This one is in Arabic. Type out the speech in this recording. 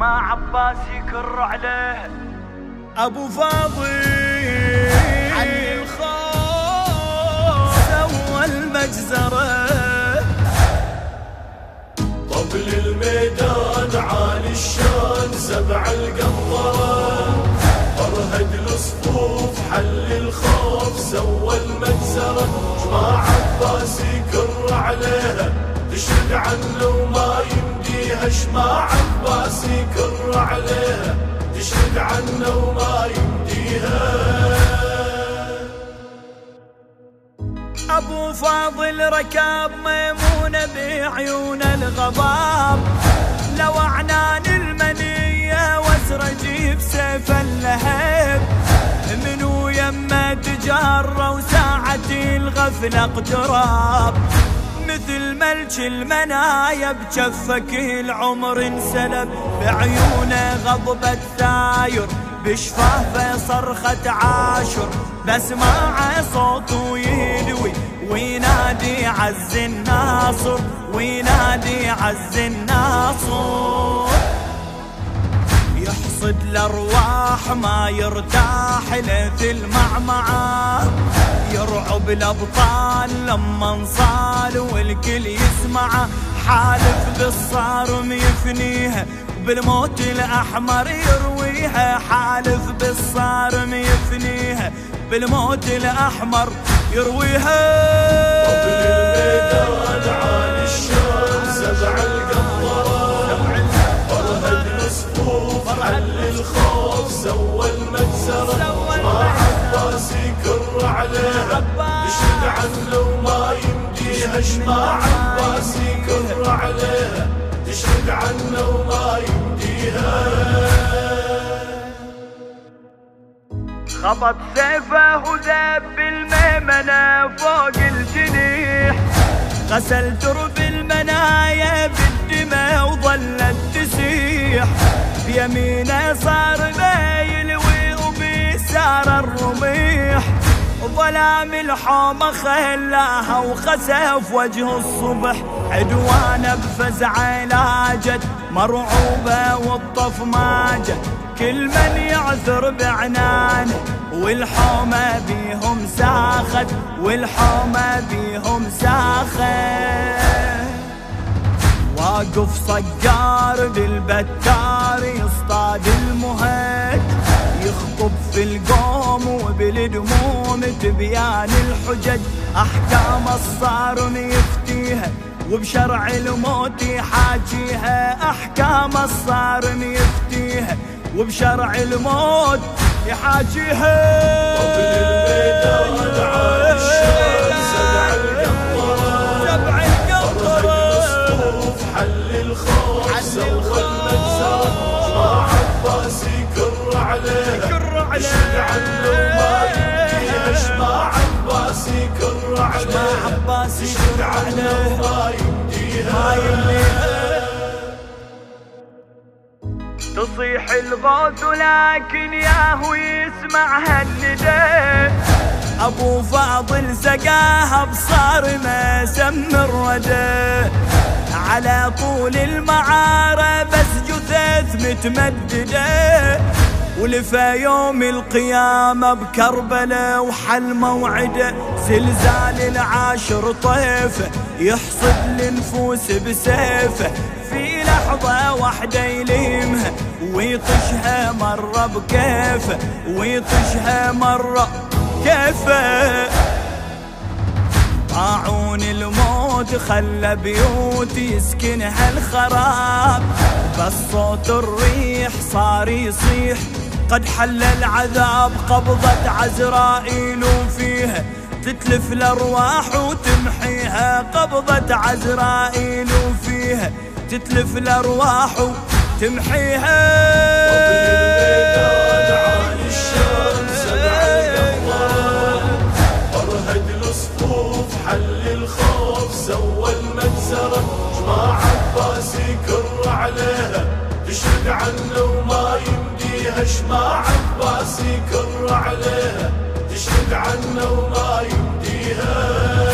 شماع عباس يكر عليه. أبو فاضل علي الخوف سوى المجزره طبل الميدان عالي الشان سبع القنطرة فرهد الصفوف حل الخوف سوى المجزرة. جماعة عباس يكر عليها تشهد عنه وما يمديها شماع عباس يكر عليها تشهد عنه وما يمديها. أبو فاضل ركاب ميمونة بعيون الغضاب. لو أعنان المنية وازرج بسيف اللهب منو يما تجارة وساعة الغفلة اقتراب. ملك المنايا بجفك العمر انسلب بعيونه غضبة ثاير بشفافه صرخة عاشر بسمع صوته يدوي وينادي عز الناصر وينادي عز الناصر. يحصد الأرواح ما يرتاح ليث المعمعة. يرعب الابطال لما انصال والكل يسمعه حالف بالصارم يفنيها بالموت الأحمر يرويها حالف بالصارم يفنيها بالموت الأحمر يرويها. طبل الميدان عالي الشان سبع القنطرة فرهد الصفوف حل الخوف سوى المجزرة ما عباس يكر عليها. يشهد عنه وما يمديها شماع عباس يكر عليها. تشهد عنه وما يمديها. خبط سيفه وذب الميمنة فوق الجنيح. غسل درب المنايا بالدماء وظلت تسيح. بيمينه صار ما يلوي وبيسار الرميح. ظلام الحومة خلاها وخسف وجه الصبح. عدوانه بفزعه لاجت مرعوبة والطف ماجت كل من يعثر بعنانه والحومة بيهم ساخت والحومة بيهم ساخت. واقف صقار بالبتار يصطاد تبيان الحجج أحكام الصارم يفتيها وبشرع الموت يحاجيها أحكام الصارم يفتيها وبشرع الموت يحاجيها طبل الميدان عالي الشان سبع القنطرة سبع القطرة الصفوف حل الخوف سوى. المجزرة ما عباس يكر عليها يكر عليها. عليها. وما يمديها ما يمليها تصيح الغوث لكن ياهو يسمع النداء أبو فاضل سقاها بصارمه سم الردى على طول المعارة بس جثث متمددة ولفى يوم القيامة بكربلة وحل موعده زلزال العاشر طيفه يحصد النفوس بسيفه في لحظة واحدة يليمها ويطشها مرة بكيفه ويطشها مرة كيفه طاعون الموت خلى بيوت يسكنها الخراب بس صوت الريح صار يصيح. قد حل العذاب قبضة عزرائيل فيها تتلف الأرواح وتمحيها. قبضة عزرائيل فيها تتلف الأرواح وتمحيها. حل الخوف سوى المجزرة جماع عباس يكر عليها تشهد عنه وما يمديها شماع عباس يكر عليها تشهد عنه وما يمديها